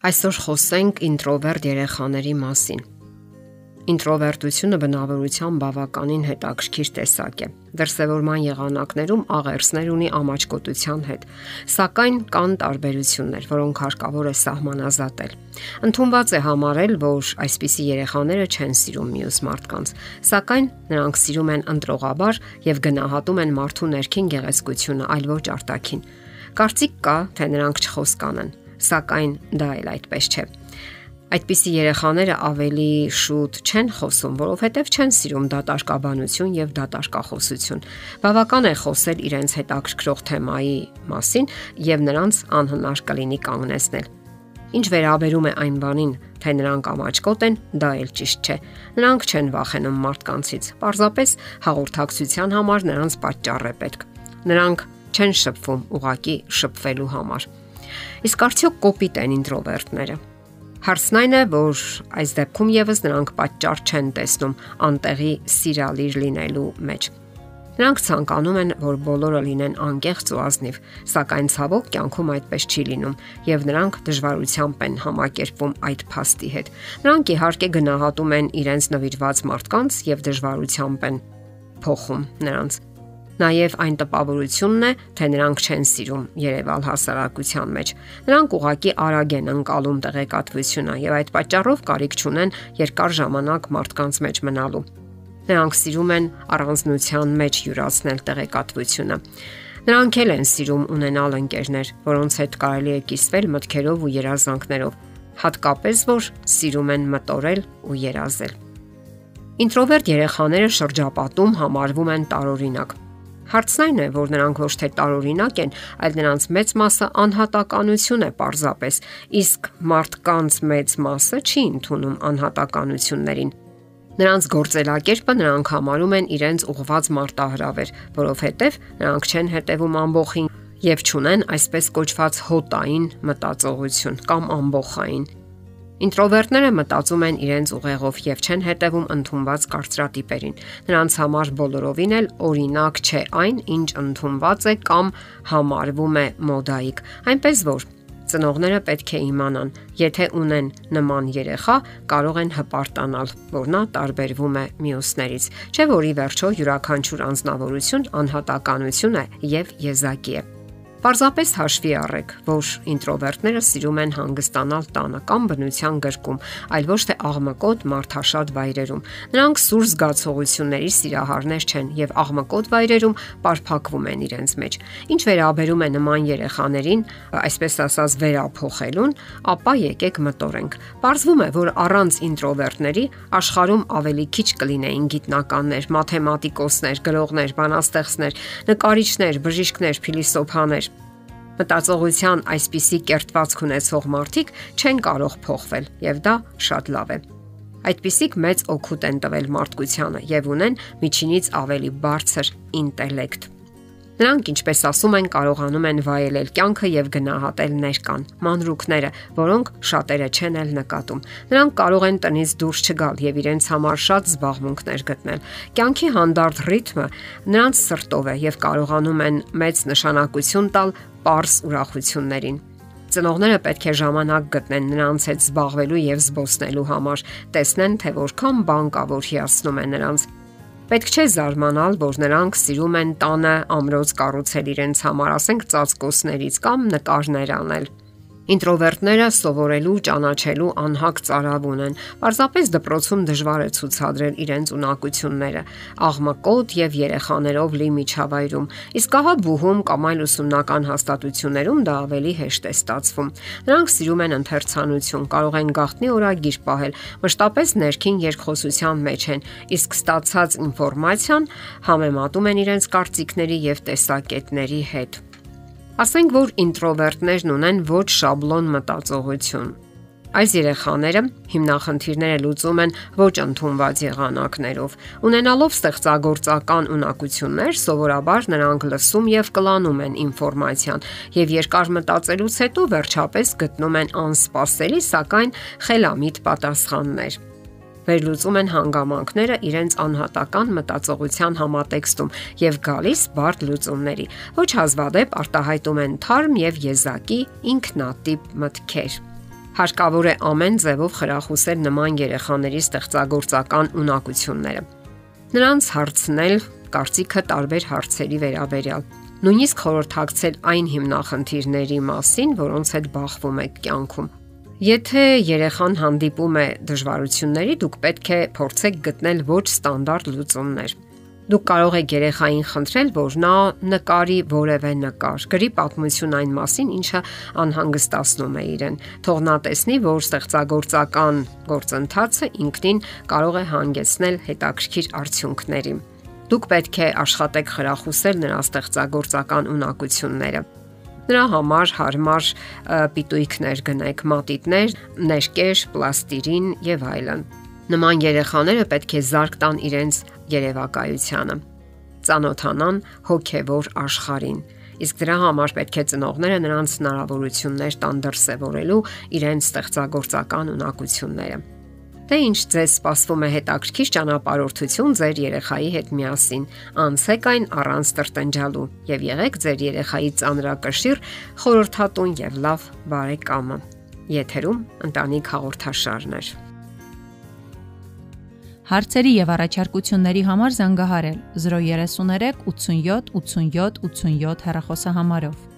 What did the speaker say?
Այսօր խոսենք ինտրովերտ երեխաների մասին։ Ինտրովերտությունը բնավորության բավականին հետաքրքիր տեսակ է։ Դրսևորման եղանակներում աղերսներ ունի ամաչկոտության հետ, սակայն կան տարբերություններ, որոնք հարկավոր է սահմանազատել։ Ընթումված է համարել, որ այսպիսի երեխաները չեն սիրում մյուս մարդկանց, սակայն նրանք սիրում են ընտրողաբար եւ գնահատում են մարդու ներքին գեղեցկությունը, այլ ոչ արտաքին։ Կարծիք կա, թե նրանք չխոսկանեն սակայն դա էլ այդպես չէ։ Այդպիսի երեխաները ավելի շուտ չեն խոսում, որովհետև չեն սիրում դատարկաբանություն եւ դատարկախոսություն։ Բավական է խոսել իրենց հետաքրքրող թեմայի մասին եւ նրանց անհնար կլինի կանգնեցնել։ Ինչ վերաբերում է այն բանին, թե նրանք ամաչկոտ են, դա էլ ճիշտ չէ։ Նրանք չեն վախենում մարդկանցից։ Պարզապես հաղորդակցության համար նրանց պատճառ է պետք։ Նրանք չեն շփվում ուղակի շփվելու համար։ Իսկ արդյոք կոպիտ են ինտրովերտները։ Հարցն այն է, որ այս դեպքում եւս նրանք պատճառ չեն տեսնում անտեղի սիրալիր լինելու մեջ։ Նրանք ցանկանում են, որ բոլորը լինեն անկեղծ ու ազնիվ, սակայն ցավոք կյանքում այդպես չի լինում, եւ նրանք դժվարությամբ են համակերպվում այդ փաստի հետ։ Նրանք իհարկե գնահատում են իրենց նվիրված մարդկանց եւ դժվարությամբ են փոխում նրանց Նաև այն տպավորությունն է, թե նրանք չեն սիրում Երևալ հասարակության մեջ։ Նրանք ուղակի արագ են անցալում տեղեկատվությունը եւ այդ պատճառով կարիք չունեն երկար ժամանակ մարդկանց մեջ մնալու։ Նրանք սիրում են առանձնության մեջ յուրացնել տեղեկատվությունը։ Նրանք էլ են սիրում ունենալ ընկերներ, որոնց հետ կարելի է կիսվել մտքերով ու երազանքներով, հատկապես որ սիրում են մտորել ու երազել։ Ինտրովերտ երեխաները շրջապատում համարվում են տարօրինակ Հարցն այն է, որ նրանք ոչ թե տարօրինակ են, այլ նրանց մեծ մասը անհատականություն է պարզապես, իսկ մարդկանց մեծ մասը չի ընդունում անհատականություններին։ Նրանց գործելակերպը նրանք համարում են իրենց ուղված մարտահրավեր, որովհետև նրանք չեն հետևում ամբողջին եւ ճունեն այսպես կոչված հոտային մտածողություն կամ ամբողջային Ինտրովերտները մտածում են իրենց ուղեղով եւ չեն հետևում ընդունված կարծրատիպերին։ Նրանց համար բոլորովին էլ օրինակ չէ այն, ինչ ընդունված է կամ համարվում է մոդայիկ։ Այնպես որ ծնողները պետք է իմանան, եթե ունեն նման երեխա, կարող են հպարտանալ, որ նա տարբերվում է մյուսներից։ Չէ՞ որ ի վերջո յուրաքանչյուր անznավորություն անհատականություն է եւ եզակի է։ Պարզապես հաշվի առեք, որ ինտրովերտները սիրում են հանգստանալ տանը կամ բնության գրկում, այլ ոչ թե աղմկոտ մարդաշատ վայրերում։ Նրանք սուր զգացողությունների սիրահարներ չեն եւ աղմկոտ վայրերում պարփակվում են իրենց մեջ։ Ինչ վերաբերում է նման երեխաներին, այսպես ասած վերափոխելուն, ապա եկեք մտորենք։ Պարզվում է, որ առանց ինտրովերտների աշխարհում ավելի քիչ կլինեին գիտնականներ, մաթեմատիկոսներ, գրողներ, բանաստեղծներ, նկարիչներ, բժիշկներ, փիլիսոփաներ Մտածողության այսպիսի կերտվածք ունեցող մարդիկ չեն կարող փոխվել եւ դա շատ լավ է։ Այդպիսիք մեծ օգուտ են տվել մարդկությանը եւ ունեն միջինից ավելի բարձր ինտելեկտ։ Նրանք, ինչպես ասում են, կարողանում են վայելել կյանքը եւ գնահատել ներկան, մանրուքները, որոնք շատերը չեն էլ նկատում։ Նրանք կարող են տնից դուրս չգալ եւ իրենց համար շատ զբաղմունքներ գտնել։ Կյանքի հանդարտ ռիթմը նրանց սրտով է եւ կարողանում են մեծ նշանակություն տալ པարս ուրախություններին։ Ծնողները պետք է ժամանակ գտնեն նրանց հետ զբաղվելու եւ զբոսնելու համար, տեսնեն, թե որքան բան կա, որ հիացնում է նրանց։ Պետք չէ զարմանալ, որ նրանք սիրում են տանը ամրոց կառուցել իրենց համար, ասենք ծածկոցներից կամ նկարներ անել։ Ինտրովերտները սովորելու, ճանաչելու անհակ ծարավ ունեն։ Պարզապես դպրոցում դժվար է ցուցադրել իրենց ունակությունները, աղմկոտ եւ երեխաներով լի միջավայրում։ Իսկ ահա բուհում կամ այլ ուսումնական հաստատություններում դա ավելի հեշտ է ստացվում։ Նրանք սիրում են ընթերցանություն, կարող են գաղտնի օրագիր պահել, մշտապես ներքին երկխոսության մեջ են, իսկ ստացած ինֆորմացիան համեմատում են իրենց կարծիքների եւ տեսակետների հետ։ Ասենք որ ինտրովերտներն ունեն ոչ շաբլոն մտածողություն։ Այս երեխաները հիմնախնդիրները լուծում են ոչ ընդունված եղանակներով։ Ունենալով ստեղծագործական ունակություններ, սովորաբար նրանք լսում եւ կլանում են ինֆորմացիան եւ երկար մտածելուց հետո վերջապես գտնում են անսպասելի, սակայն խելամիտ պատասխաններ վերլուծում են հանգամանքները իրենց անհատական մտածողության համատեքստում եւ գալիս բարդ լուծումների։ Ոչ հազվադեպ արտահայտում են թարմ եւ եզակի ինքնատիպ մտքեր։ Հարկավոր է ամեն ձևով խրախուսել նման երեխաների ստեղծագործական ունակությունները։ Նրանց հարցնել կարծիքը տարբեր հարցերի վերաբերյալ։ Նույնիսկ խորհրդակցել այն հիմնախնդիրների մասին, որոնց հետ բախվում եք կյանքում։ Եթե երեխան հանդիպում է դժվարությունների, դուք պետք է փորձեք գտնել ոչ ստանդարտ լուծումներ։ Դուք կարող եք երեխային խնդրել, որ նա նկարի որևէ նկար, գրի պատմություն այն մասին, ինչը անհանգստացնում է իրեն։ Թող նա տեսնի, որ ստեղծագործական գործընթացը ինքնին կարող է հանգեցնել հետաքրքիր արդյունքների։ Դուք պետք է աշխատեք խրախուսել նրա ստեղծագործական ունակությունները նրա համար հարմար պիտույքներ գնեք, մատիտներ, ներկեր, պլաստիրին եւ այլն։ Նման երեխաները պետք է զարգ տան իրենց երևակայությանը, ծանոթանան հոգևոր աշխարհին։ Իսկ դրա համար պետք է ծնողները նրանց հնարավորություններ տան դրսևորելու իրենց ստեղծագործական ունակությունները։ Թե ինչ ձեզ սպասվում է հետաքրքիր ճանապարհորդություն ձեր երեխայի հետ միասին։ Անցեք այն առանց տրտնջալու եւ եղեք ձեր երեխայի ծանրակշիռ, խորհրդատուն եւ լավ բարեկամը։ Եթերում ընտանիք հաղորդաշարներ։ Հարցերի եւ առաջարկությունների համար զանգահարել 033 87 87 87 հեռախոսահամարով։